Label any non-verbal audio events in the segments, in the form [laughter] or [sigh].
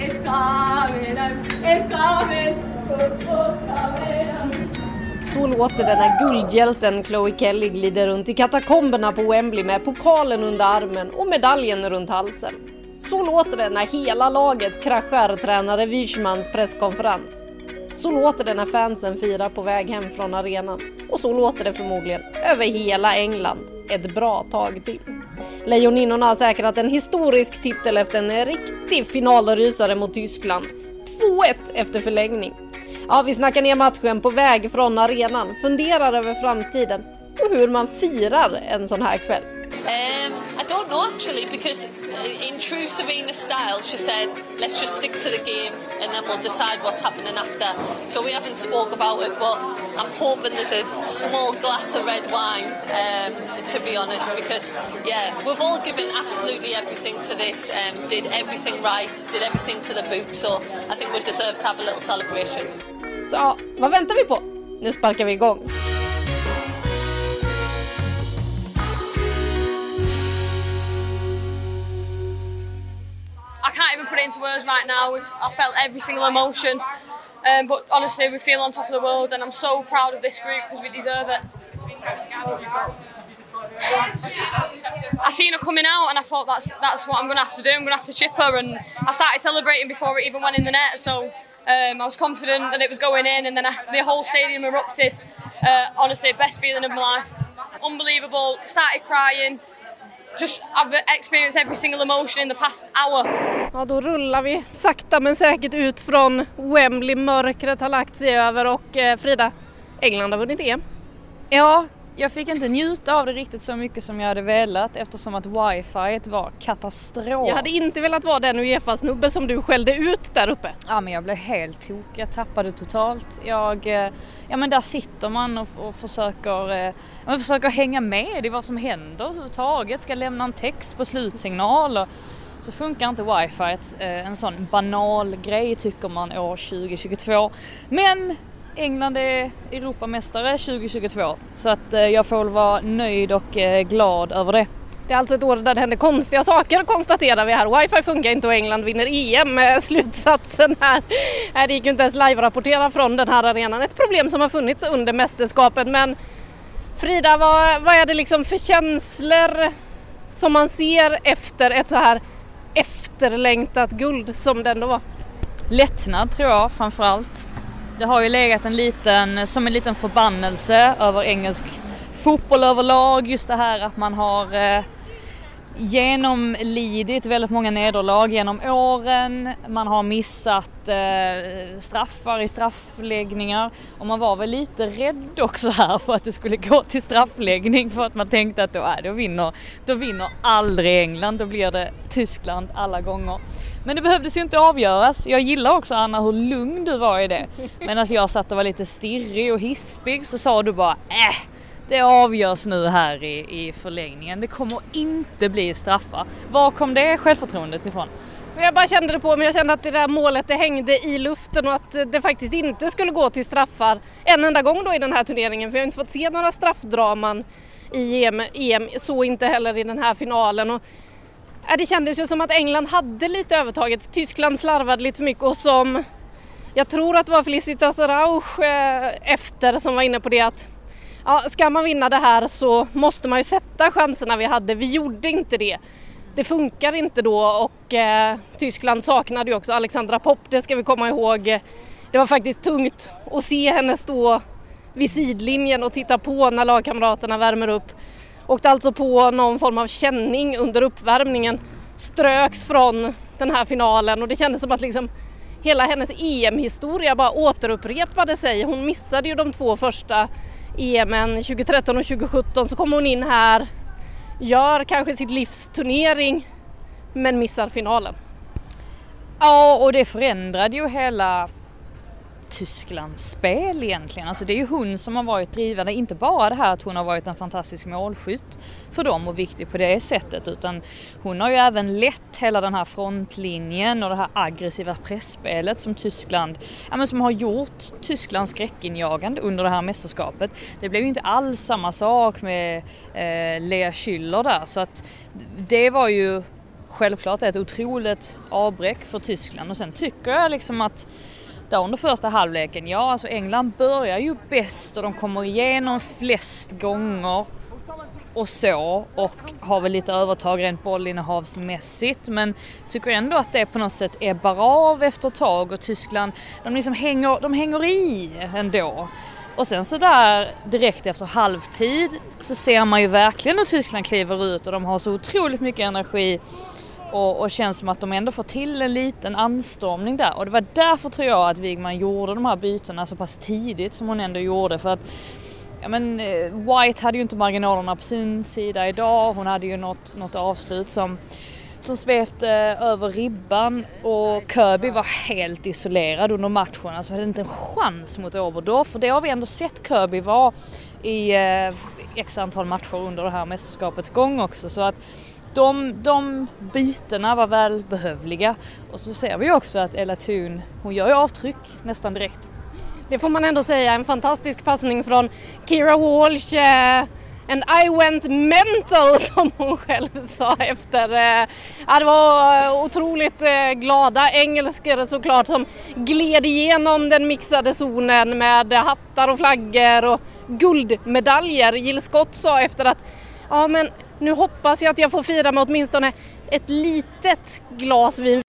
es it's es out. Så låter det när guldhjälten Chloe Kelly glider runt i katakomberna på Wembley med pokalen under armen och medaljen runt halsen. Så låter det när hela laget kraschar tränare Wischmans presskonferens. Så låter det när fansen firar på väg hem från arenan. Och så låter det förmodligen över hela England ett bra tag till. Lejoninnorna har säkrat en historisk titel efter en riktig finalrysare mot Tyskland. 2-1 efter förlängning. Ja, vi snackar ner matchen på väg från arenan, funderar över framtiden och hur man firar en sån här kväll. Um, I don't know actually because uh, in true Serena style, she said, "Let's just stick to the game and then we'll decide what's happening after." So we haven't spoke about it, but I'm hoping there's a small glass of red wine. Um, to be honest, because yeah, we've all given absolutely everything to this. Um, did everything right, did everything to the boot. So I think we deserve to have a little celebration. Så vad väntar vi på? Nu sparkar vi igång. Put it into words right now. We've, I felt every single emotion. Um, but honestly, we feel on top of the world, and I'm so proud of this group because we deserve it. I seen her coming out, and I thought that's that's what I'm going to have to do. I'm going to have to chip her, and I started celebrating before it even went in the net. So um, I was confident that it was going in, and then I, the whole stadium erupted. Uh, honestly, best feeling of my life. Unbelievable. Started crying. Just I've experienced every single emotion in the past hour. Ja, då rullar vi sakta men säkert ut från Wembley. Mörkret har lagt sig över och eh, Frida, England har vunnit EM. Ja, jag fick inte njuta av det riktigt så mycket som jag hade velat eftersom att wifi var katastrof. Jag hade inte velat vara den Uefa-snubbe som du skällde ut där uppe. Ja men jag blev helt tokig, jag tappade totalt. Jag, eh, ja men där sitter man och, och försöker, eh, man försöker hänga med i vad som händer överhuvudtaget. Ska lämna en text på slutsignal och så funkar inte wifi. Eh, en sån banal grej tycker man år 2022. Men England är Europamästare 2022 så att eh, jag får väl vara nöjd och eh, glad över det. Det är alltså ett år där det händer konstiga saker konstaterar vi här. Wifi funkar inte och England vinner EM. Slutsatsen här. Nej, Det gick ju inte ens live-rapportera från den här arenan. Ett problem som har funnits under mästerskapet. Men Frida, vad, vad är det liksom för känslor som man ser efter ett så här efterlängtat guld som det ändå var? Lättnad tror jag framförallt. Det har ju legat en liten, som en liten förbannelse över engelsk fotboll överlag. Just det här att man har eh, genomlidit väldigt många nederlag genom åren. Man har missat eh, straffar i straffläggningar och man var väl lite rädd också här för att det skulle gå till straffläggning för att man tänkte att då, äh, då, vinner, då vinner aldrig England, då blir det Tyskland alla gånger. Men det behövdes ju inte avgöras. Jag gillar också Anna hur lugn du var i det. Medan alltså, jag satt och var lite stirrig och hispig så sa du bara äh, det avgörs nu här i, i förlängningen. Det kommer inte bli straffar. Var kom det självförtroendet ifrån? Jag bara kände det på mig, jag kände att det där målet det hängde i luften och att det faktiskt inte skulle gå till straffar en enda gång då i den här turneringen för jag har inte fått se några straffdraman i EM, EM så inte heller i den här finalen. Och, äh, det kändes ju som att England hade lite övertaget, Tyskland slarvade lite för mycket och som jag tror att det var Felicitas Rauch äh, efter som var inne på det att ja, ska man vinna det här så måste man ju sätta chanserna vi hade, vi gjorde inte det det funkar inte då och eh, Tyskland saknade ju också Alexandra Popp, det ska vi komma ihåg. Det var faktiskt tungt att se henne stå vid sidlinjen och titta på när lagkamraterna värmer upp. Åkte alltså på någon form av känning under uppvärmningen, ströks från den här finalen och det kändes som att liksom hela hennes EM-historia bara återupprepade sig. Hon missade ju de två första EMen 2013 och 2017 så kommer hon in här, gör kanske sitt livs turnering men missar finalen. Ja, och det förändrade ju hela Tysklandsspel egentligen. Alltså det är ju hon som har varit drivande, inte bara det här att hon har varit en fantastisk målskytt för dem och viktig på det sättet utan hon har ju även lett hela den här frontlinjen och det här aggressiva pressspelet som Tyskland, ja men som har gjort Tyskland skräckinjagande under det här mästerskapet. Det blev ju inte alls samma sak med eh, Lea Schüller där så att det var ju självklart ett otroligt avbräck för Tyskland och sen tycker jag liksom att titta under första halvleken, ja alltså England börjar ju bäst och de kommer igenom flest gånger och så och har väl lite övertag rent bollinnehavsmässigt. Men tycker ändå att det på något sätt ebbar av efter ett tag och Tyskland de liksom hänger, de hänger i ändå. Och sen så där direkt efter halvtid så ser man ju verkligen hur Tyskland kliver ut och de har så otroligt mycket energi och, och känns som att de ändå får till en liten anstormning där och det var därför tror jag att Wigman gjorde de här bytena så pass tidigt som hon ändå gjorde för att Ja men eh, White hade ju inte marginalerna på sin sida idag. Hon hade ju något, något avslut som, som svepte över ribban och Kirby var helt isolerad under matchen. Alltså hade inte en chans mot Oberdorf. För det har vi ändå sett Kirby vara i eh, x antal matcher under det här mästerskapets gång också. Så att de, de bytena var välbehövliga. Och så ser vi också att Ella Thun, hon gör ju avtryck nästan direkt. Det får man ändå säga, en fantastisk passning från Kira Walsh. Eh, and I went mental [laughs] som hon själv sa efter. Eh, ja, det var eh, otroligt eh, glada engelskor såklart som gled igenom den mixade zonen med hattar och flaggor och guldmedaljer. Jill Scott sa efter att ja men nu hoppas jag att jag får fira med åtminstone ett litet glas vin.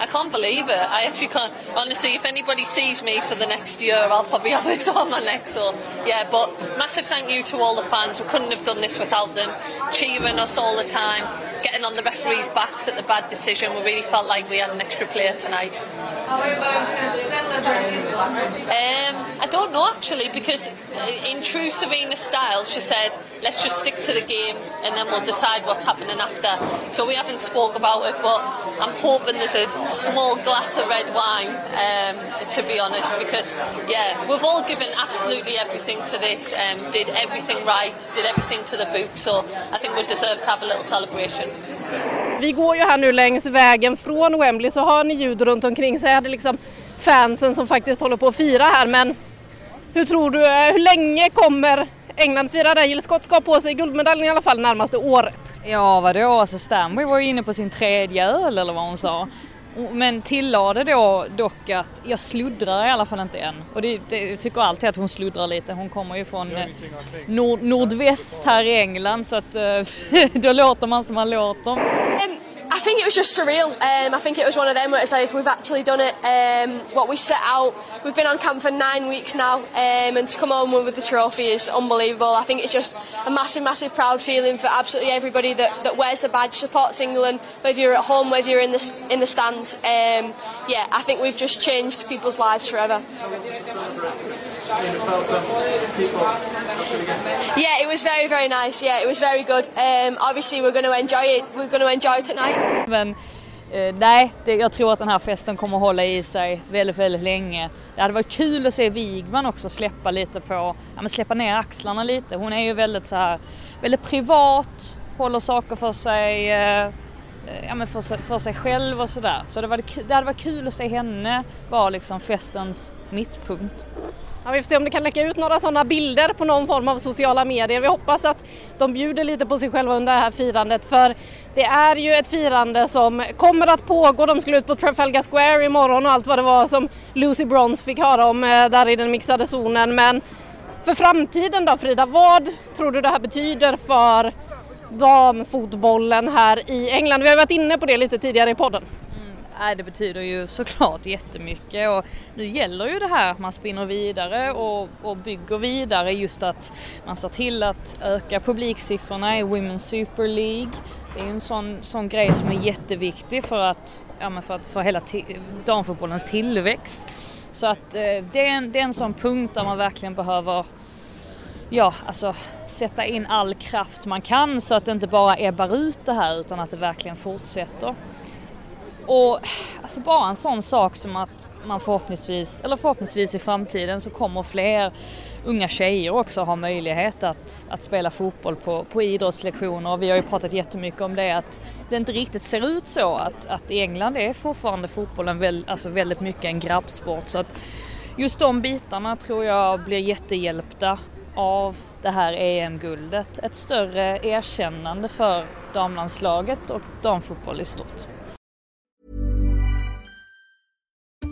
I can't believe it. I actually can't. Honestly, if anybody sees me for the next year, I'll probably have this on my neck. So, yeah, but massive thank you to all the fans. We couldn't have done this without them. Cheering us all the time, getting on the referees' backs at the bad decision. We really felt like we had an extra player tonight. Um, I don't know actually, because in true Serena style, she said, "Let's just stick to the game, and then we'll decide what's happening after." So we haven't spoke about it, but I'm hoping there's a small glass of red wine, um, to be honest, because yeah, we've all given absolutely everything to this, um, did everything right, did everything to the book, so I think we deserve to have a little celebration. Vi går ju här nu längs vägen från Wembley så har ni ljud runt omkring så är det liksom fansen som faktiskt håller på att fira här men hur tror du, hur länge kommer England fira det? Jill Scott ska på sig guldmedaljen i alla fall närmaste året. Ja vadå, alltså Stanway var ju inne på sin tredje öl eller vad hon sa. Men tillade då dock att jag sluddrar i alla fall inte än. Och det, det, jag tycker alltid att hon sluddrar lite. Hon kommer ju från eh, nord, nordväst här i England så att eh, [laughs] då låter man som man låter. I think it was just surreal. Um, I think it was one of them where it's like we've actually done it. Um, what we set out. We've been on camp for nine weeks now, um, and to come home with the trophy is unbelievable. I think it's just a massive, massive proud feeling for absolutely everybody that, that wears the badge, supports England, whether you're at home, whether you're in the in the stands. Um, yeah, I think we've just changed people's lives forever. Yeah, it was very, very nice. Yeah, it was very good. Um, obviously, we're going to enjoy it. We're going to enjoy it tonight. Men eh, nej, det, jag tror att den här festen kommer hålla i sig väldigt, väldigt länge. Det hade varit kul att se Wigman också släppa lite på, ja men släppa ner axlarna lite. Hon är ju väldigt så här, väldigt privat, håller saker för sig, eh, eh ja men för, sig- för sig själv och sådär. Så det, var, det hade varit kul att se henne vara liksom festens mittpunkt. Ja, vi får se om det kan läcka ut några sådana bilder på någon form av sociala medier. Vi hoppas att de bjuder lite på sig själva under det här firandet för det är ju ett firande som kommer att pågå. De skulle ut på Trafalgar Square imorgon och allt vad det var som Lucy Bronze fick höra om eh, där i den mixade zonen. Men för framtiden då Frida, vad tror du det här betyder för damfotbollen här i England? Vi har varit inne på det lite tidigare i podden. Nej, det betyder ju såklart jättemycket och nu gäller ju det här att man spinner vidare och, och bygger vidare just att man ser till att öka publiksiffrorna i Women's Super League. Det är en sån, sån grej som är jätteviktig för att, ja, men för, för hela damfotbollens tillväxt. Så att eh, det, är en, det är en sån punkt där man verkligen behöver ja, alltså sätta in all kraft man kan så att det inte bara ebbar ut det här utan att det verkligen fortsätter. Och alltså bara en sån sak som att man förhoppningsvis, eller förhoppningsvis i framtiden så kommer fler unga tjejer också ha möjlighet att, att spela fotboll på, på idrottslektioner. Och vi har ju pratat jättemycket om det att det inte riktigt ser ut så att, att i England är fortfarande fotbollen väl, alltså väldigt mycket en grabbsport. Så att just de bitarna tror jag blir jättehjälpta av det här EM-guldet. Ett större erkännande för damlandslaget och damfotboll i stort.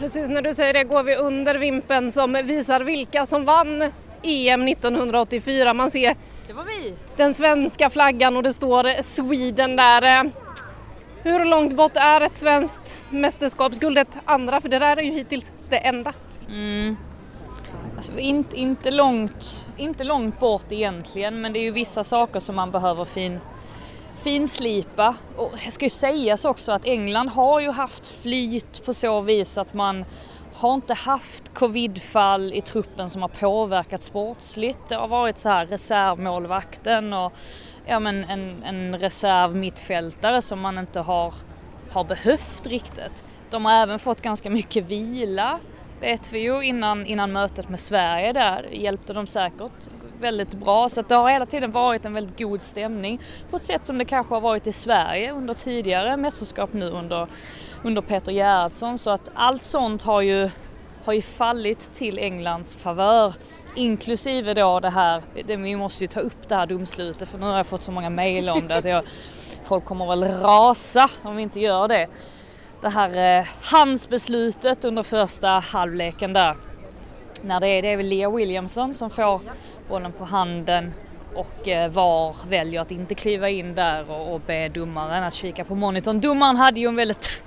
Precis när du säger det går vi under vimpen som visar vilka som vann EM 1984. Man ser Det var vi! den svenska flaggan och det står Sweden där. Hur långt bort är ett svenskt mästerskapsguld ett andra? För det där är ju hittills det enda. Alltså, inte, inte, långt, inte långt bort egentligen men det är ju vissa saker som man behöver fin, finslipa. Och det ska ju sägas också att England har ju haft flyt på så vis att man har inte haft covidfall i truppen som har påverkat sportsligt. Det har varit så här reservmålvakten och ja, men en, en reservmittfältare som man inte har, har behövt riktigt. De har även fått ganska mycket vila vet vi ju innan, innan mötet med Sverige där hjälpte de säkert väldigt bra. Så att det har hela tiden varit en väldigt god stämning på ett sätt som det kanske har varit i Sverige under tidigare mästerskap nu under, under Peter Gerhardsson. Så att allt sånt har ju, har ju fallit till Englands favör inklusive då det här, det, vi måste ju ta upp det här domslutet för nu har jag fått så många mejl om det att jag, folk kommer väl rasa om vi inte gör det. Det här eh, handsbeslutet under första halvleken där. När det är, det är väl Lea Williamson som får bollen på handen och eh, VAR väljer att inte kliva in där och, och be domaren att kika på monitorn. Domaren hade ju en väldigt...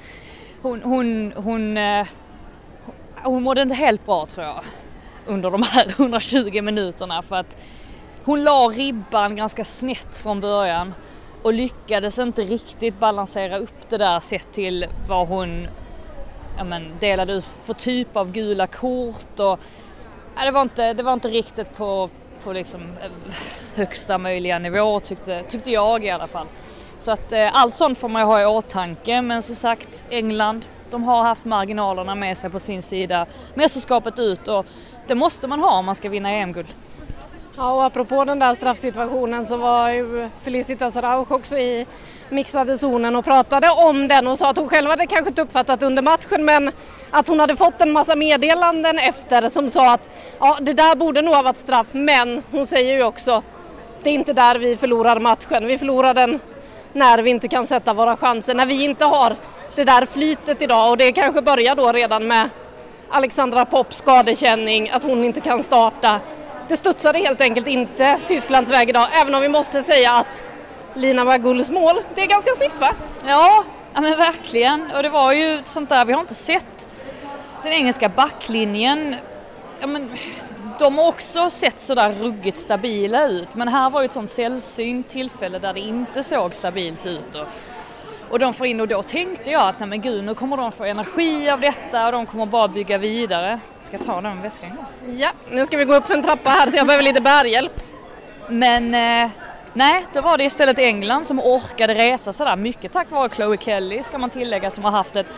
Hon, hon, hon, hon, hon mådde inte helt bra tror jag under de här [laughs] 120 minuterna för att hon la ribban ganska snett från början och lyckades inte riktigt balansera upp det där sett till vad hon ja, men, delade ut för typ av gula kort och ja, det, var inte, det var inte riktigt på, på liksom, eh, högsta möjliga nivå tyckte, tyckte jag i alla fall. Så att eh, allt sånt får man ju ha i åtanke men som sagt England de har haft marginalerna med sig på sin sida mästerskapet ut och det måste man ha om man ska vinna EM-guld. Ja, och apropå den där straffsituationen så var ju Felicitas Rauch också i mixade zonen och pratade om den och sa att hon själv hade kanske inte uppfattat under matchen men att hon hade fått en massa meddelanden efter som sa att ja, det där borde nog ha varit straff men hon säger ju också det är inte där vi förlorar matchen. Vi förlorar den när vi inte kan sätta våra chanser, när vi inte har det där flytet idag och det kanske börjar då redan med Alexandra Pops skadekänning, att hon inte kan starta det studsade helt enkelt inte Tysklands väg idag, även om vi måste säga att Lina Magulls mål, det är ganska snyggt va? Ja, ja men verkligen. Och det var ju sånt där, vi har inte sett den engelska backlinjen. Ja, men, de har också sett sådär ruggigt stabila ut, men här var ju ett sånt sällsynt tillfälle där det inte såg stabilt ut. Och, och de får in och då tänkte jag att nej men gud nu kommer de få energi av detta och de kommer bara bygga vidare. Ska jag ta den väskan? Ja, nu ska vi gå upp för en trappa här så jag behöver lite bärhjälp. Men eh, Nej, då var det istället England som orkade resa sig där. Mycket tack vare Chloe Kelly ska man tillägga som har haft ett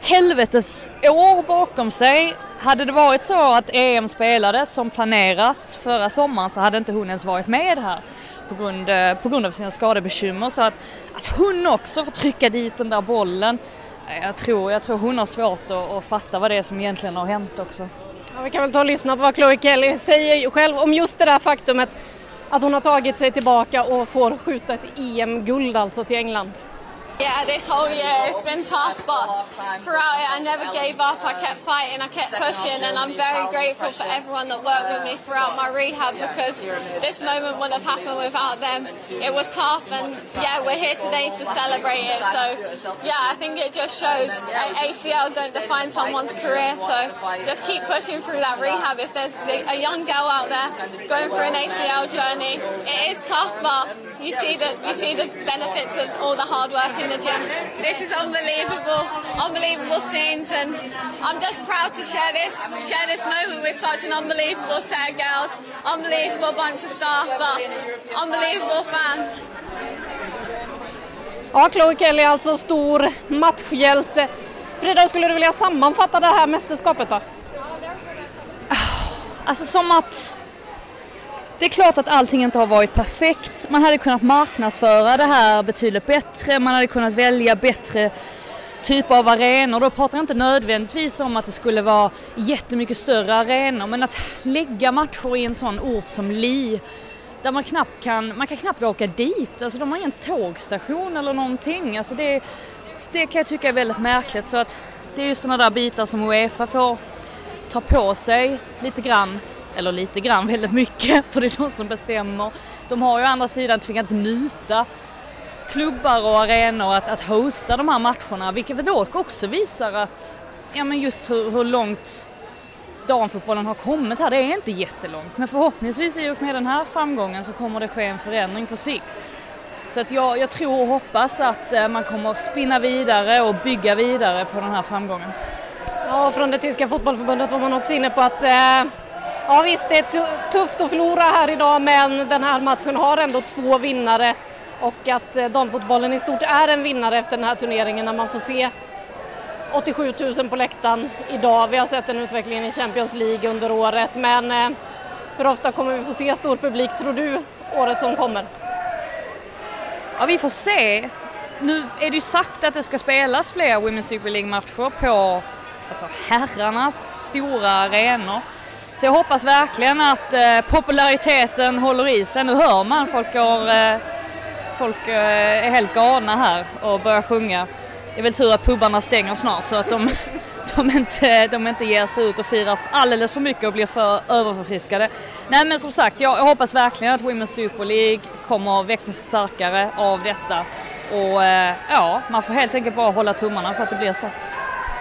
helvetes år bakom sig. Hade det varit så att EM spelades som planerat förra sommaren så hade inte hon ens varit med här på grund, eh, på grund av sina skadebekymmer. Så att, att hon också får trycka dit den där bollen, eh, jag tror, jag tror hon har svårt att, att fatta vad det är som egentligen har hänt också. Ja, vi kan väl ta och lyssna på vad Chloe Kelly säger själv om just det där faktumet att hon har tagit sig tillbaka och får skjuta ett EM-guld alltså till England. Yeah, this whole year it's been tough, but throughout it I never gave up. I kept fighting, I kept pushing, and I'm very grateful for everyone that worked with me throughout my rehab because this moment wouldn't have happened without them. It was tough, and yeah, we're here today to celebrate it. So yeah, I think it just shows ACL don't define someone's career. So just keep pushing through that rehab. If there's a young girl out there going through an ACL journey, it is tough, but you see the you see the benefits of all the hard work in the gym. This is unbelievable, unbelievable scenes, and I'm just proud to share this share this moment with such an unbelievable set of girls, unbelievable bunch of staff, but unbelievable fans. Ja, Chloe Kelly är alltså stor matchhjälte. Frida, skulle du vilja sammanfatta det här mästerskapet då? Alltså som att det är klart att allting inte har varit perfekt. Man hade kunnat marknadsföra det här betydligt bättre. Man hade kunnat välja bättre typer av arenor. Då pratar jag inte nödvändigtvis om att det skulle vara jättemycket större arenor men att lägga matcher i en sån ort som Li där man knappt kan, man kan knappt åka dit. Alltså de har ingen tågstation eller någonting. Alltså det, det kan jag tycka är väldigt märkligt så att det är ju sådana där bitar som Uefa får ta på sig lite grann eller lite grann [laughs] väldigt mycket för det är de som bestämmer. De har ju å andra sidan tvingats muta klubbar och arenor att, att hosta de här matcherna vilket väl dock också visar att ja men just hur, hur långt damfotbollen har kommit här. Det är inte jättelångt men förhoppningsvis i och med den här framgången så kommer det ske en förändring på sikt. Så att jag, jag tror och hoppas att eh, man kommer spinna vidare och bygga vidare på den här framgången. Ja, från det tyska fotbollförbundet var man också inne på att eh Ja visst, det är tufft att förlora här idag men den här matchen har ändå två vinnare och att eh, damfotbollen i stort är en vinnare efter den här turneringen när man får se 87 000 på läktaren idag. Vi har sett den utvecklingen i Champions League under året men eh, hur ofta kommer vi få se stor publik tror du året som kommer? Ja vi får se. Nu är det ju sagt att det ska spelas fler Women's Super League-matcher på alltså, herrarnas stora arenor. Så jag hoppas verkligen att eh, populariteten håller i sig. Nu hör man folk, går, eh, folk eh, är helt galna här och börjar sjunga. Det är väl tur att pubarna stänger snart så att de, [laughs] de, inte, de inte ger sig ut och firar alldeles för mycket och blir för överförfriskade. Nej men som sagt, jag, jag hoppas verkligen att Women's Super League kommer att växa sig starkare av detta. Och eh, ja, man får helt enkelt bara hålla tummarna för att det blir så.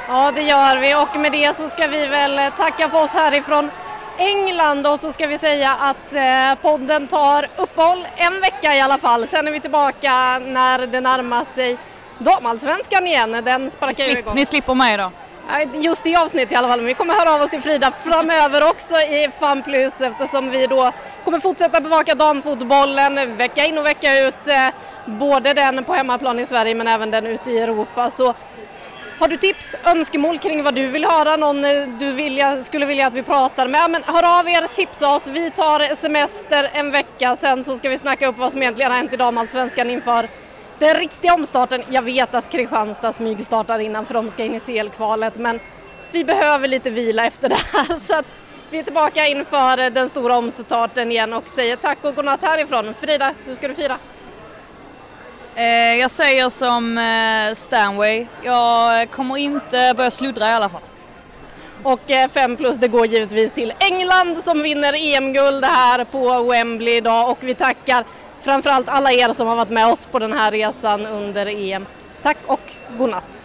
Ja, det gör vi och med det så ska vi väl tacka för oss härifrån England och så ska vi säga att eh, podden tar uppehåll en vecka i alla fall. Sen är vi tillbaka när det närmar sig damallsvenskan igen. Den sparkar Slip, igång. Ni slipper mig då? Just i avsnitt i alla fall, men vi kommer höra av oss till Frida framöver också i FAN Plus eftersom vi då kommer fortsätta bevaka damfotbollen vecka in och vecka ut. Eh, både den på hemmaplan i Sverige men även den ute i Europa. Så har du tips, önskemål kring vad du vill höra, någon eh, du vilja, skulle vilja att vi pratar med, men hör av er, tipsa oss. Vi tar semester en vecka, sen så ska vi snacka upp vad som egentligen har hänt i damallsvenskan inför den riktiga omstarten. Jag vet att Kristianstad smygstartar innan för de ska in i CL-kvalet, men vi behöver lite vila efter [laughs] det här så att vi är tillbaka inför den stora omstarten igen och säger tack och godnatt härifrån. Frida, hur ska du fira? Eh, jag säger som eh, Stanway, jag kommer inte börja sluddra i alla fall. Och 5 eh, plus det går givetvis till England som vinner EM-guld här på Wembley idag och vi tackar framförallt alla er som har varit med oss på den här resan under EM. Tack och godnatt!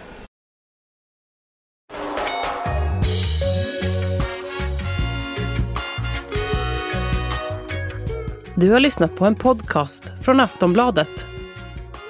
Du har lyssnat på en podcast från Aftonbladet